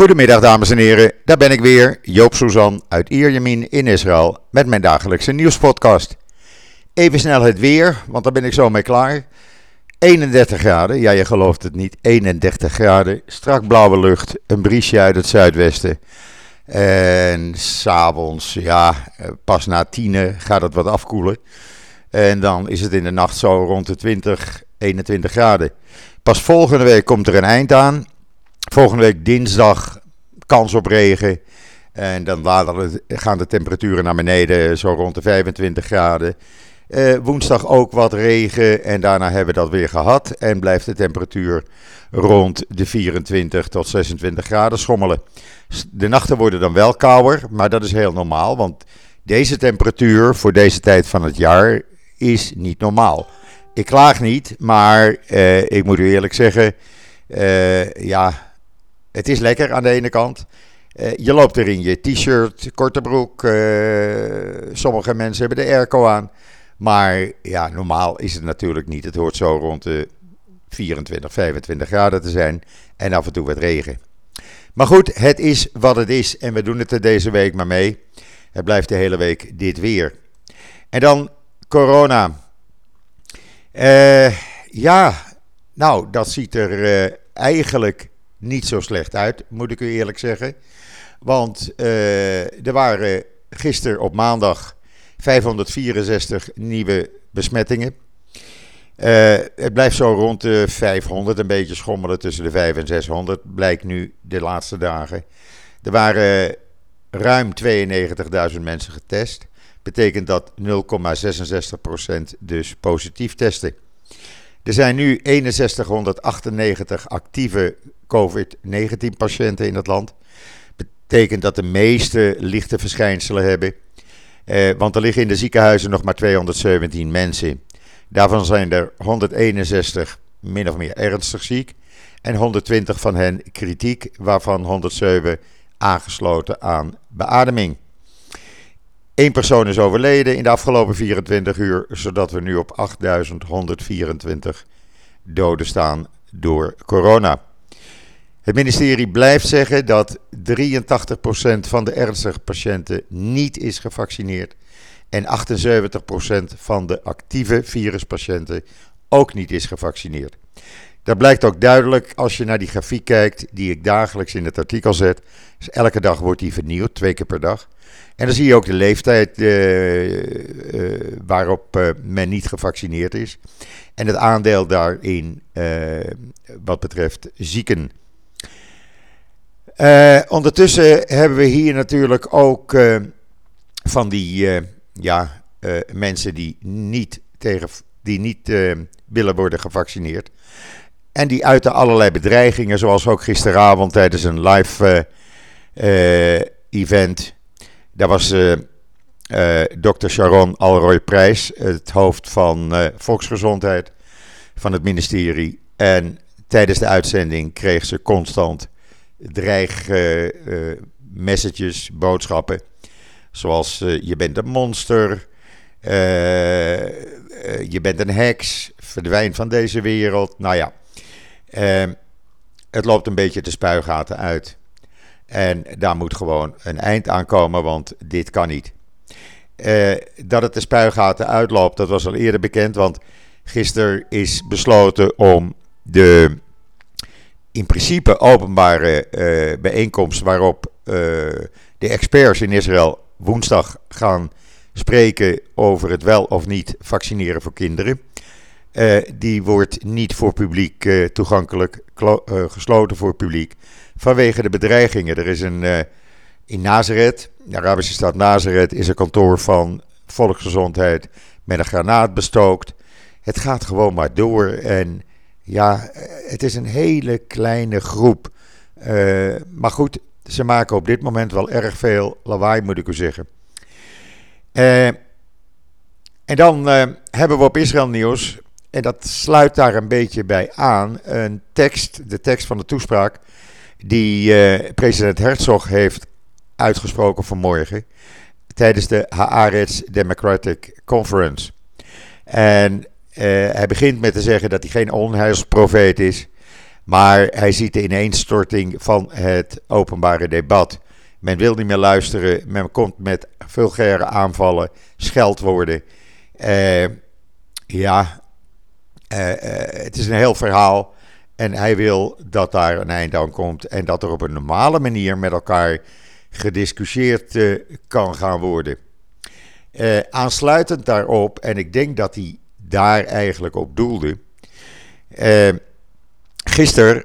Goedemiddag dames en heren, daar ben ik weer, Joop Suzan uit Ierjemien in Israël met mijn dagelijkse nieuwspodcast. Even snel het weer, want daar ben ik zo mee klaar. 31 graden, ja je gelooft het niet, 31 graden, strak blauwe lucht, een briesje uit het zuidwesten. En s'avonds, ja, pas na tienen gaat het wat afkoelen. En dan is het in de nacht zo rond de 20, 21 graden. Pas volgende week komt er een eind aan. Volgende week dinsdag kans op regen. En dan gaan de temperaturen naar beneden, zo rond de 25 graden. Uh, woensdag ook wat regen en daarna hebben we dat weer gehad. En blijft de temperatuur rond de 24 tot 26 graden schommelen. De nachten worden dan wel kouder, maar dat is heel normaal. Want deze temperatuur voor deze tijd van het jaar is niet normaal. Ik klaag niet, maar uh, ik moet u eerlijk zeggen, uh, ja, het is lekker aan de ene kant. Uh, je loopt er in je t-shirt, korte broek. sommige mensen hebben de airco aan. Maar ja, normaal is het natuurlijk niet. Het hoort zo rond de 24, 25 graden te zijn. En af en toe wat regen. Maar goed, het is wat het is. En we doen het er deze week maar mee. Het blijft de hele week dit weer. En dan corona. Uh, ja, nou, dat ziet er eigenlijk niet zo slecht uit, moet ik u eerlijk zeggen. Want uh, er waren gisteren op maandag 564 nieuwe besmettingen. Uh, het blijft zo rond de 500, een beetje schommelen tussen de 500 en 600, blijkt nu de laatste dagen. Er waren ruim 92.000 mensen getest. Betekent dat 0,66% dus positief testen. Er zijn nu 6198 actieve COVID-19 patiënten in het land. Betekent dat de meeste lichte verschijnselen hebben. Eh, want er liggen in de ziekenhuizen nog maar 217 mensen. Daarvan zijn er 161 min of meer ernstig ziek. En 120 van hen kritiek, waarvan 107 aangesloten aan beademing. Eén persoon is overleden in de afgelopen 24 uur, zodat we nu op 8124 doden staan door corona. Het ministerie blijft zeggen dat 83% van de ernstige patiënten niet is gevaccineerd en 78% van de actieve viruspatiënten ook niet is gevaccineerd. Dat blijkt ook duidelijk als je naar die grafiek kijkt die ik dagelijks in het artikel zet. Dus elke dag wordt die vernieuwd, twee keer per dag. En dan zie je ook de leeftijd uh, uh, waarop uh, men niet gevaccineerd is. En het aandeel daarin wat betreft zieken. Ondertussen hebben we hier natuurlijk ook van die ja, mensen die niet, tegen, die niet willen worden gevaccineerd. En die uiten allerlei bedreigingen, zoals ook gisteravond tijdens een live event daar was Dr. Sharon Alroy Prijs, het hoofd van Volksgezondheid van het ministerie. En tijdens de uitzending kreeg ze constant dreig messages, boodschappen. Zoals je bent een monster, je bent een heks, verdwijn van deze wereld. Nou ja, het loopt een beetje de spuigaten uit. En daar moet gewoon een eind aan komen, want dit kan niet. Dat het de spuigaten uitloopt, dat was al eerder bekend, want gisteren is besloten om de in principe openbare uh, bijeenkomst waarop uh, de experts in Israël woensdag gaan spreken over het wel of niet vaccineren voor kinderen. die wordt niet voor publiek toegankelijk, gesloten voor publiek vanwege de bedreigingen. Er is een, uh, in Nazareth, de Arabische stad Nazareth, is een kantoor van volksgezondheid met een granaat bestookt. Het gaat gewoon maar door en ja, het is een hele kleine groep. Uh, maar goed, ze maken op dit moment wel erg veel lawaai, moet ik u zeggen. Uh, en dan uh, hebben we op Israël nieuws, en dat sluit daar een beetje bij aan, een tekst, de tekst van de toespraak die president Herzog heeft uitgesproken vanmorgen tijdens de Haaretz Democratic Conference. En hij begint met te zeggen dat hij geen onheilsprofeet is. Maar hij ziet de ineenstorting van het openbare debat. Men wil niet meer luisteren. Men komt met vulgaire aanvallen, scheldwoorden. Uh, ja, uh, het is een heel verhaal. En hij wil dat daar een eind aan komt. En dat er op een normale manier met elkaar gediscussieerd kan gaan worden. aansluitend daarop, en ik denk dat hij daar eigenlijk op doelde. gisteren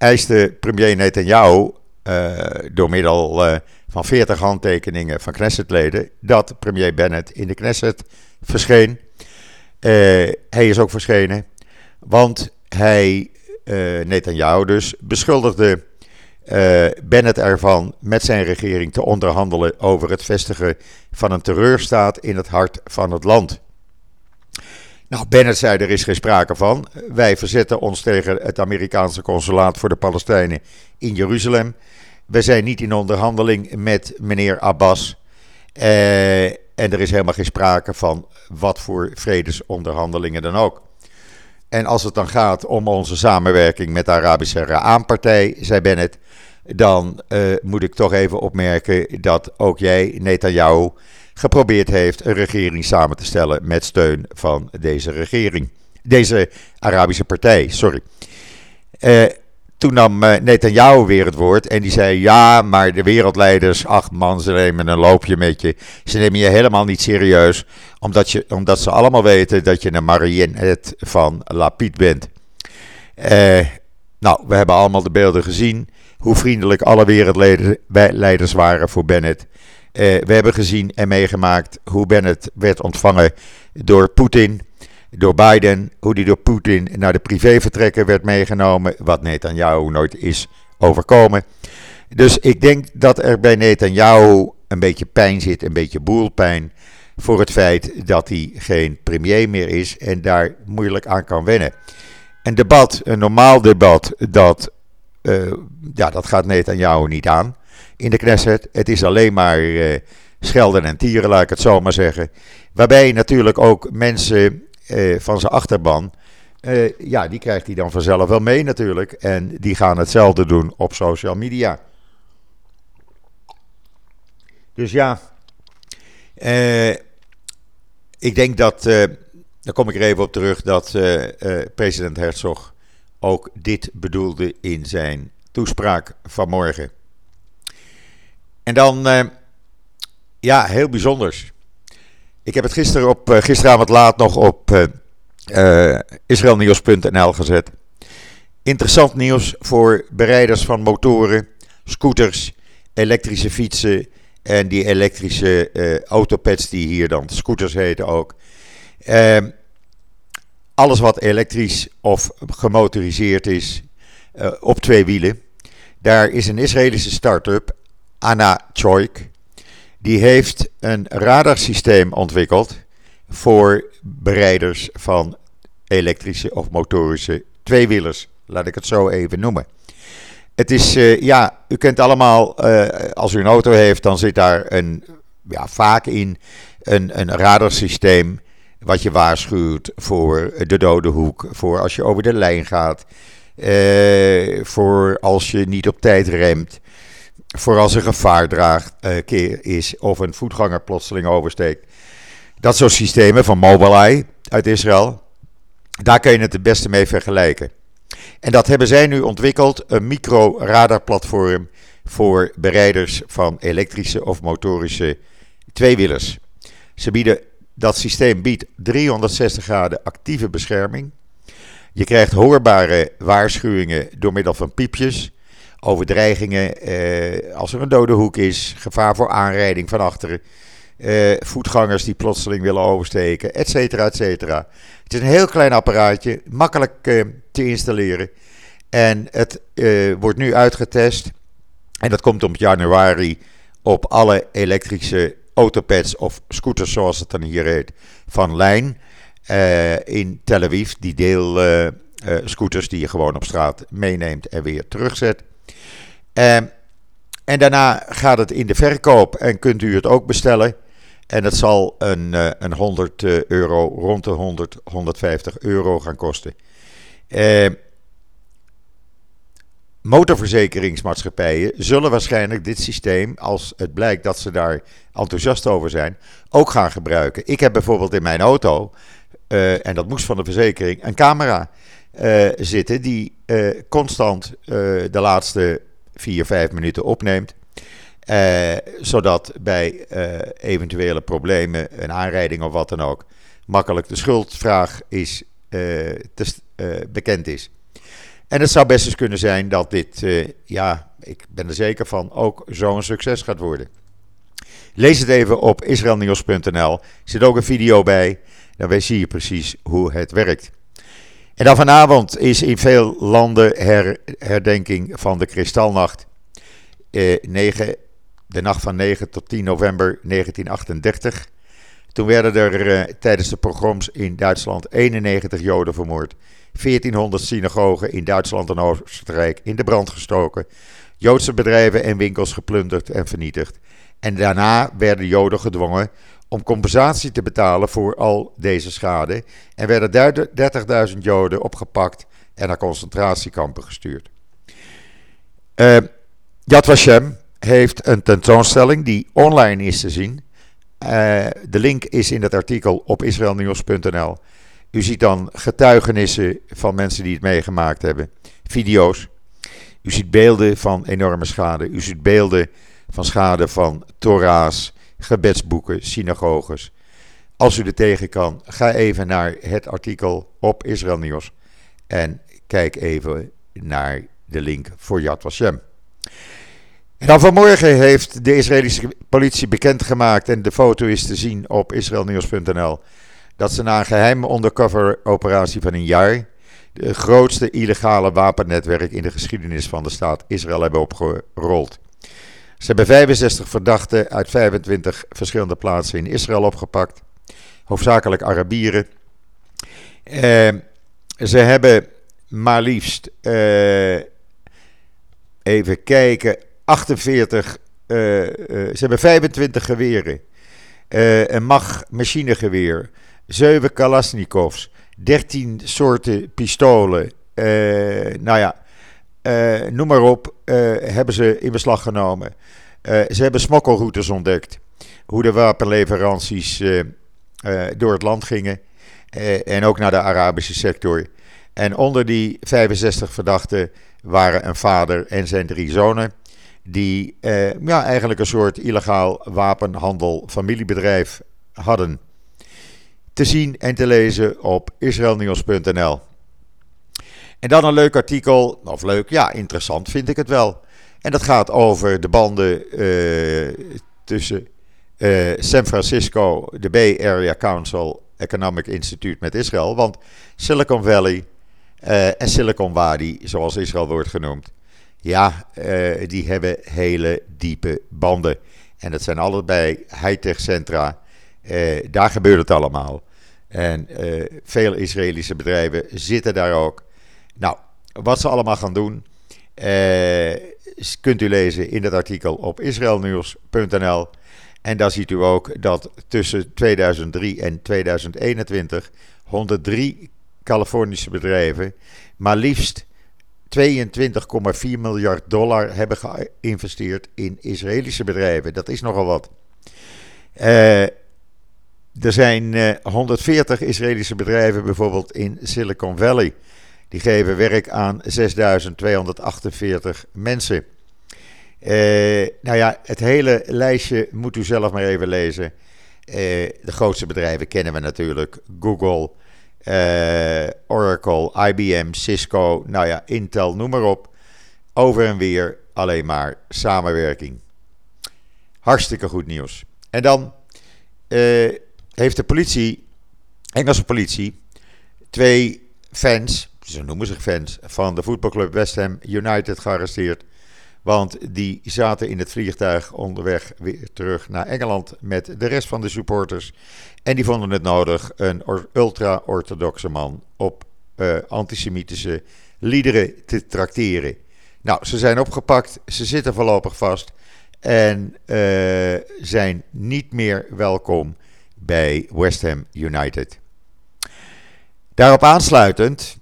eiste premier Netanyahu uh, door middel uh, van 40 handtekeningen van Knessetleden dat premier Bennett in de Knesset verscheen. Uh, hij is ook verschenen, want hij, Netanyahu dus, beschuldigde Bennett ervan met zijn regering te onderhandelen over het vestigen van een terreurstaat in het hart van het land. Nou, Bennett zei er is geen sprake van. Wij verzetten ons tegen het Amerikaanse consulaat voor de Palestijnen in Jeruzalem. We zijn niet in onderhandeling met meneer Abbas. Uh, en er is helemaal geen sprake van wat voor vredesonderhandelingen dan ook. En als het dan gaat om onze samenwerking met de Arabische Raam-partij, zei Bennett, dan uh, moet ik toch even opmerken dat ook jij, Netanyahu, geprobeerd heeft een regering samen te stellen met steun van deze regering. Deze Arabische partij, sorry. Uh, toen nam uh, Netanyahu weer het woord en die zei: Ja, maar de wereldleiders, ach man, ze nemen een loopje met je. Ze nemen je helemaal niet serieus, omdat, je, omdat ze allemaal weten dat je een marionette van Lapid bent. Uh, nou, we hebben allemaal de beelden gezien, hoe vriendelijk alle wereldleiders waren voor Bennett. Uh, we hebben gezien en meegemaakt hoe Bennett werd ontvangen door Poetin door Biden, hoe die door Poetin naar de privévertrekken werd meegenomen, wat Netanyahu nooit is overkomen. Dus ik denk dat er bij Netanyahu een beetje pijn zit, een beetje boelpijn, voor het feit dat hij geen premier meer is en daar moeilijk aan kan wennen. Een debat, een normaal debat, dat, uh, ja, dat gaat Netanyahu niet aan in de Knesset. Het is alleen maar uh, schelden en tieren, laat ik het zo maar zeggen. Waarbij natuurlijk ook mensen uh, van zijn achterban. Uh, ja, die krijgt hij dan vanzelf wel mee natuurlijk. En die gaan hetzelfde doen op social media. Dus ja, ik denk dat, daar kom ik er even op terug, dat president Herzog ook dit bedoelde in zijn toespraak vanmorgen. En dan, ja, heel bijzonders. Ik heb het gisteren op, uh, gisteravond laat nog op uh, uh, israelnieuws.nl gezet. Interessant nieuws voor bereiders van motoren, scooters, elektrische fietsen en die elektrische autopads die hier dan scooters heten ook. Uh, alles wat elektrisch of gemotoriseerd is op twee wielen. Daar is een Israëlische start-up, Anna Choik. Die heeft een radarsysteem ontwikkeld voor bereiders van elektrische of motorische tweewielers. Laat ik het zo even noemen. Het is, uh, ja, u kent allemaal, uh, als u een auto heeft, dan zit daar een, ja, vaak in een, een radarsysteem wat je waarschuwt voor de dode hoek, voor als je over de lijn gaat, uh, voor als je niet op tijd remt voor als er gevaar draagt, uh, keer is of een voetganger plotseling oversteekt. Dat soort systemen van Mobileye uit Israël, daar kun je het het beste mee vergelijken. En dat hebben zij nu ontwikkeld, een micro-radarplatform voor bereiders van elektrische of motorische tweewielers. Ze bieden, dat systeem biedt 360 graden actieve bescherming. Je krijgt hoorbare waarschuwingen door middel van piepjes over dreigingen eh, als er een dode hoek is, gevaar voor aanrijding van achteren, eh, voetgangers die plotseling willen oversteken, et cetera, et cetera. Het is een heel klein apparaatje, makkelijk eh, te installeren. En het eh, wordt nu uitgetest. En dat komt op januari op alle elektrische autopads of scooters, zoals het dan hier heet, van lijn. In Tel Aviv, die deel uh, scooters die je gewoon op straat meeneemt en weer terugzet. Ehm, en daarna gaat het in de verkoop en kunt u het ook bestellen. En het zal een, uh, een 100 eh, euro, rond de 100, 150 euro gaan kosten. Uh, motorverzekeringsmaatschappijen zullen waarschijnlijk dit systeem, als het blijkt dat ze daar enthousiast over zijn, ook gaan gebruiken. Ik heb bijvoorbeeld in mijn auto, en dat moest van de verzekering, een camera uh, zitten die uh, constant de laatste 4, 5 minuten opneemt. zodat bij eventuele problemen, een aanrijding of wat dan ook, makkelijk de schuldvraag is, te, bekend is. En het zou best eens kunnen zijn dat dit, ja, ik ben er zeker van, ook zo'n succes gaat worden. Lees het even op israelnieuws.nl. Er zit ook een video bij. Dan zie je precies hoe het werkt. En dan vanavond is in veel landen her, herdenking van de Kristalnacht. Eh, 9, de nacht van 9 tot 10 november 1938. Toen werden er uh, tijdens de pogroms in Duitsland 91 Joden vermoord. 1400 synagogen in Duitsland en Oostenrijk in de brand gestoken. Joodse bedrijven en winkels geplunderd en vernietigd. En daarna werden Joden gedwongen om compensatie te betalen voor al deze schade. En werden 30.000 Joden opgepakt en naar concentratiekampen gestuurd. Uh, Yad Vashem heeft een tentoonstelling die online is te zien. Uh, de link is in het artikel op israelnieuws.nl. U ziet dan getuigenissen van mensen die het meegemaakt hebben, video's. U ziet beelden van enorme schade. U ziet beelden van schade van Torah's, gebedsboeken, synagoges. Als u er tegen kan, ga even naar het artikel op Israël Nieuws en kijk even naar de link voor Yad Vashem. En dan vanmorgen heeft de Israëlische politie bekendgemaakt, en de foto is te zien op israelnieuws.nl, dat ze na een geheime undercover operatie van een jaar de grootste illegale wapennetwerk in de geschiedenis van de staat Israël hebben opgerold. Ze hebben 65 verdachten uit 25 verschillende plaatsen in Israël opgepakt, hoofdzakelijk Arabieren. Uh, ze hebben maar liefst, uh, even kijken, 48, uh, eh, eh, ze hebben 25 geweren, een mag machinegeweer, 7 Kalasnikovs, 13 soorten pistolen. Nou ja, uh, noem maar op, uh, hebben ze in beslag genomen. ze hebben smokkelroutes ontdekt. Hoe de wapenleveranties door het land gingen. en ook naar de Arabische sector. En onder die 65 verdachten waren een vader en zijn drie zonen. Die ja, eigenlijk een soort illegaal wapenhandel familiebedrijf hadden te zien en te lezen op israelnieuws.nl. En dan een leuk artikel, of leuk, ja, interessant vind ik het wel. En dat gaat over de banden uh, tussen uh, San Francisco, de Bay Area Council Economic Institute met Israël. Want Silicon Valley uh, en Silicon Wadi, zoals Israël wordt genoemd, ja, die hebben hele diepe banden. En dat zijn allebei high-tech centra. daar gebeurt het allemaal. En veel Israëlische bedrijven zitten daar ook. Nou, wat ze allemaal gaan doen, uh, kunt u lezen in het artikel op israelnieuws.nl. En daar ziet u ook dat tussen 2003 en 2021 103 Californische bedrijven maar liefst 22,4 miljard dollar hebben geïnvesteerd in Israëlische bedrijven. Dat is nogal wat. Uh, er zijn 140 eh, Israëlische bedrijven bijvoorbeeld in Silicon Valley. Die geven werk aan 6248 mensen. Uh, nou ja, het hele lijstje moet u zelf maar even lezen. Uh, de grootste bedrijven kennen we natuurlijk: Google, uh, Oracle, IBM, Cisco, nou ja, Intel, noem maar op. Over en weer alleen maar samenwerking. Hartstikke goed nieuws. En dan heeft de politie, Engelse politie, twee fans, ze noemen zich fans, van de voetbalclub West Ham United gearresteerd. Want die zaten in het vliegtuig onderweg weer terug naar Engeland met de rest van de supporters. En die vonden het nodig een ultra-orthodoxe man op uh, antisemitische liederen te trakteren. Nou, ze zijn opgepakt, ze zitten voorlopig vast en uh, zijn niet meer welkom bij West Ham United. Daarop aansluitend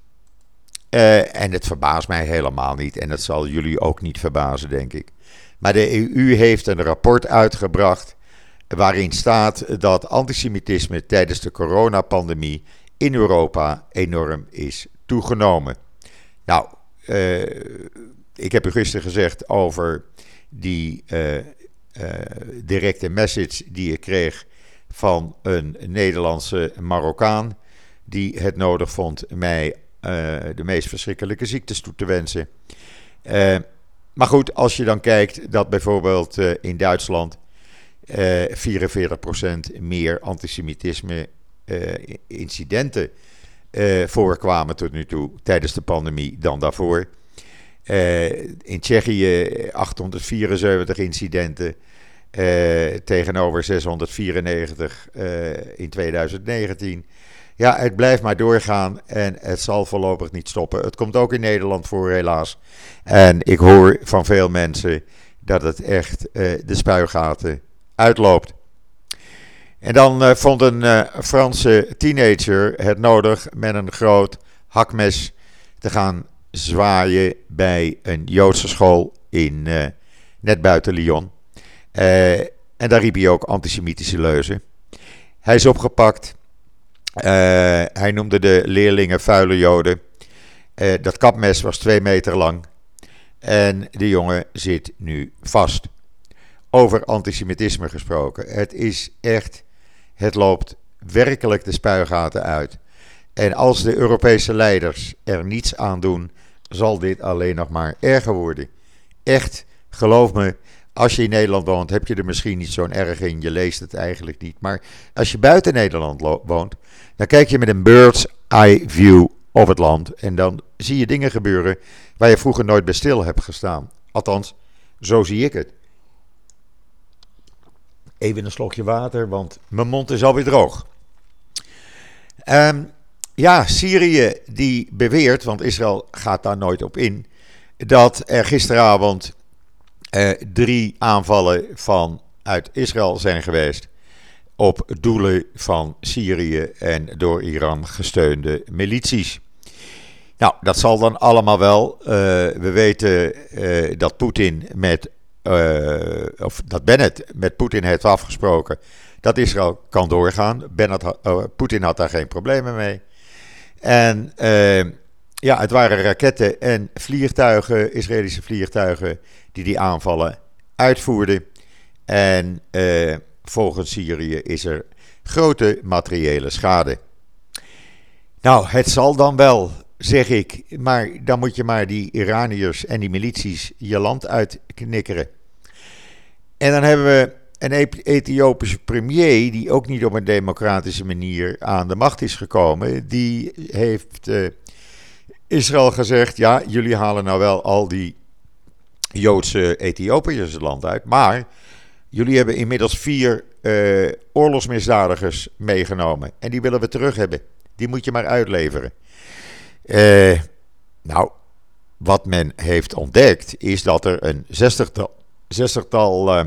en het verbaast mij helemaal niet. En dat zal jullie ook niet verbazen, denk ik. Maar de EU heeft een rapport uitgebracht waarin staat dat antisemitisme tijdens de coronapandemie in Europa enorm is toegenomen. Nou, uh, ik heb u gisteren gezegd over die uh, directe message die ik kreeg van een Nederlandse Marokkaan. Die het nodig vond mij de meest verschrikkelijke ziektes toe te wensen. maar goed, als je dan kijkt dat bijvoorbeeld in Duitsland 44% meer antisemitisme incidenten voorkwamen tot nu toe tijdens de pandemie dan daarvoor. In Tsjechië 874 incidenten tegenover 694 uh, eh, in 2019. Ja, het blijft maar doorgaan en het zal voorlopig niet stoppen. Het komt ook in Nederland voor, helaas. En ik hoor van veel mensen dat het echt de spuigaten uitloopt. En dan vond een Franse teenager het nodig met een groot hakmes te gaan zwaaien bij een Joodse school in, net buiten Lyon. En daar riep hij ook antisemitische leuzen. Hij is opgepakt. Uh, hij noemde de leerlingen vuile Joden. dat kapmes was twee meter lang. En de jongen zit nu vast. Over antisemitisme gesproken. Het is echt. Het loopt werkelijk de spuigaten uit. En als de Europese leiders er niets aan doen, zal dit alleen nog maar erger worden. Echt, geloof me, als je in Nederland woont, heb je er misschien niet zo'n erg in. Je leest het eigenlijk niet. Maar als je buiten Nederland woont, dan kijk je met een bird's eye view op het land. En dan zie je dingen gebeuren waar je vroeger nooit bij stil hebt gestaan. Althans, zo zie ik het. Even een slokje water, want mijn mond is alweer droog. Um, ja, Syrië die beweert, want Israël gaat daar nooit op in, dat er gisteravond eh, drie aanvallen van uit Israël zijn geweest op doelen van Syrië en door Iran gesteunde milities. Nou, dat zal dan allemaal wel. Uh, we weten uh, dat Poetin met, of dat Bennett met Poetin heeft afgesproken dat Israël kan doorgaan. Poetin had daar geen problemen mee. En ja, het waren raketten en vliegtuigen, Israëlische vliegtuigen, die die aanvallen uitvoerden. En uh, volgens Syrië is er grote materiële schade. Nou, het zal dan wel, zeg ik. Maar dan moet je maar die Iraniërs en die milities je land uitknikkeren. En dan hebben we een Ethiopische premier, die ook niet op een democratische manier aan de macht is gekomen, die heeft uh, Israël gezegd: ja, jullie halen nou wel al die Joodse Ethiopiërs het land uit, maar jullie hebben inmiddels vier uh, oorlogsmisdadigers meegenomen en die willen we terug hebben. Die moet je maar uitleveren. Uh, nou, wat men heeft ontdekt is dat er een zestigtal, zestigtal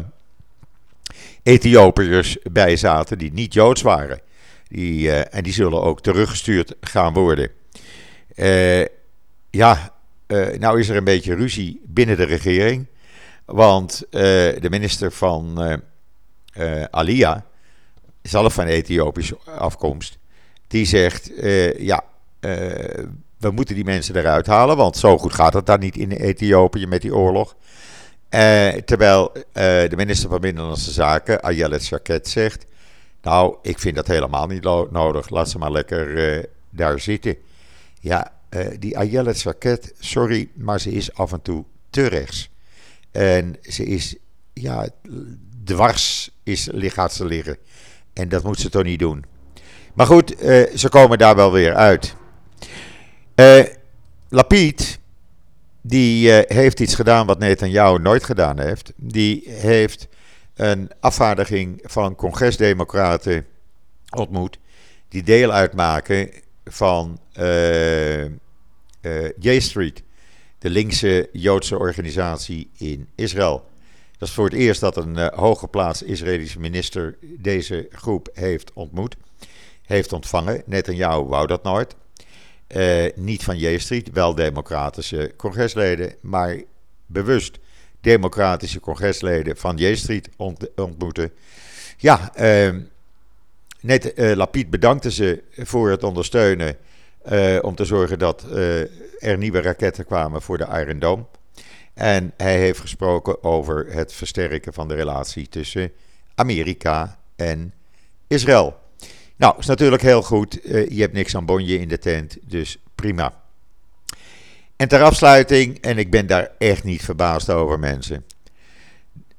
Ethiopiërs bij zaten die niet Joods waren. Die, en die zullen ook teruggestuurd gaan worden. Uh, ja, uh, nou is er een beetje ruzie binnen de regering. Want de minister van Alia, zelf van Ethiopische afkomst, die zegt: ja, we moeten die mensen eruit halen, want zo goed gaat het daar niet in Ethiopië met die oorlog. Terwijl de minister van Binnenlandse Zaken, Ayelet Shaked, zegt... Nou, ik vind dat helemaal niet nodig. Laat ze maar lekker daar zitten. Ja, die Ayelet Shaked, sorry, maar ze is af en toe te rechts. En ze is, ja, dwars is, gaat ze liggen. En dat moet ze toch niet doen. Maar goed, ze komen daar wel weer uit. Lapid, die uh, heeft iets gedaan wat Netanyahu nooit gedaan heeft. Die heeft een afvaardiging van congresdemocraten ontmoet. die deel uitmaken van uh, uh, J Street, de linkse Joodse organisatie in Israël. Dat is voor het eerst dat een uh, hooggeplaatst Israëlische minister deze groep heeft ontmoet, heeft ontvangen. Netanyahu wou dat nooit. niet van J Street, wel democratische congresleden, maar bewust democratische congresleden van J Street ontmoeten. Ja, uh, net uh, Lapid bedankte ze voor het ondersteunen uh, om te zorgen dat er nieuwe raketten kwamen voor de Iron Dome. En hij heeft gesproken over het versterken van de relatie tussen Amerika en Israël. Nou, is natuurlijk heel goed. je hebt niks aan bonje in de tent, dus prima. En ter afsluiting, en ik ben daar echt niet verbaasd over mensen.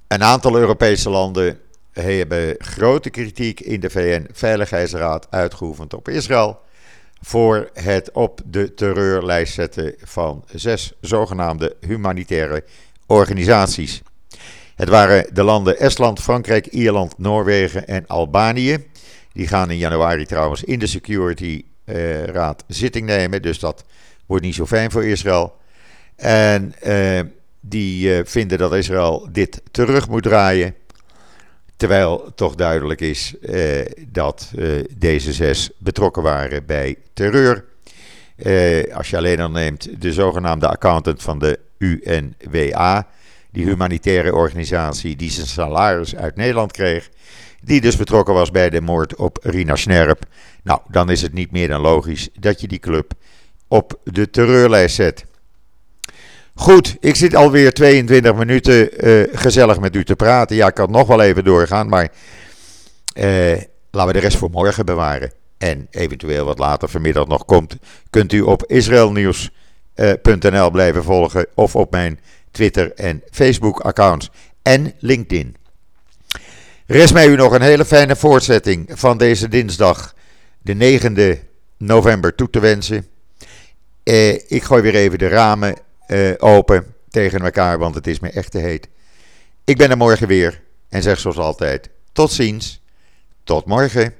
Een aantal Europese landen hebben grote kritiek in de VN-veiligheidsraad uitgeoefend op Israël. voor het op de terreurlijst zetten van zes zogenaamde humanitaire organisaties. Het waren de landen Estland, Frankrijk, Ierland, Noorwegen en Albanië. Die gaan in januari trouwens in de Security uh, Raad zitting nemen. Dus dat wordt niet zo fijn voor Israël. En uh, die uh, vinden dat Israël dit terug moet draaien. Terwijl toch duidelijk is uh, dat deze zes betrokken waren bij terreur. als je alleen al neemt de zogenaamde accountant van de UNWA, die humanitaire organisatie die zijn salaris uit Nederland kreeg, die dus betrokken was bij de moord op Rina Snerp. Nou, dan is het niet meer dan logisch dat je die club op de terreurlijst zet. Goed, ik zit alweer 22 minuten uh, gezellig met u te praten. Ja, ik kan nog wel even doorgaan, maar uh, laten we de rest voor morgen bewaren. En eventueel wat later vanmiddag nog komt, kunt u op israelnieuws.nl blijven volgen of op mijn Twitter en Facebook accounts en LinkedIn. Rest mij u nog een hele fijne voortzetting van deze dinsdag, de 9e november, toe te wensen. Uh, ik gooi weer even de ramen uh, open tegen elkaar, want het is me echt te heet. Ik ben er morgen weer en zeg zoals altijd: tot ziens, tot morgen.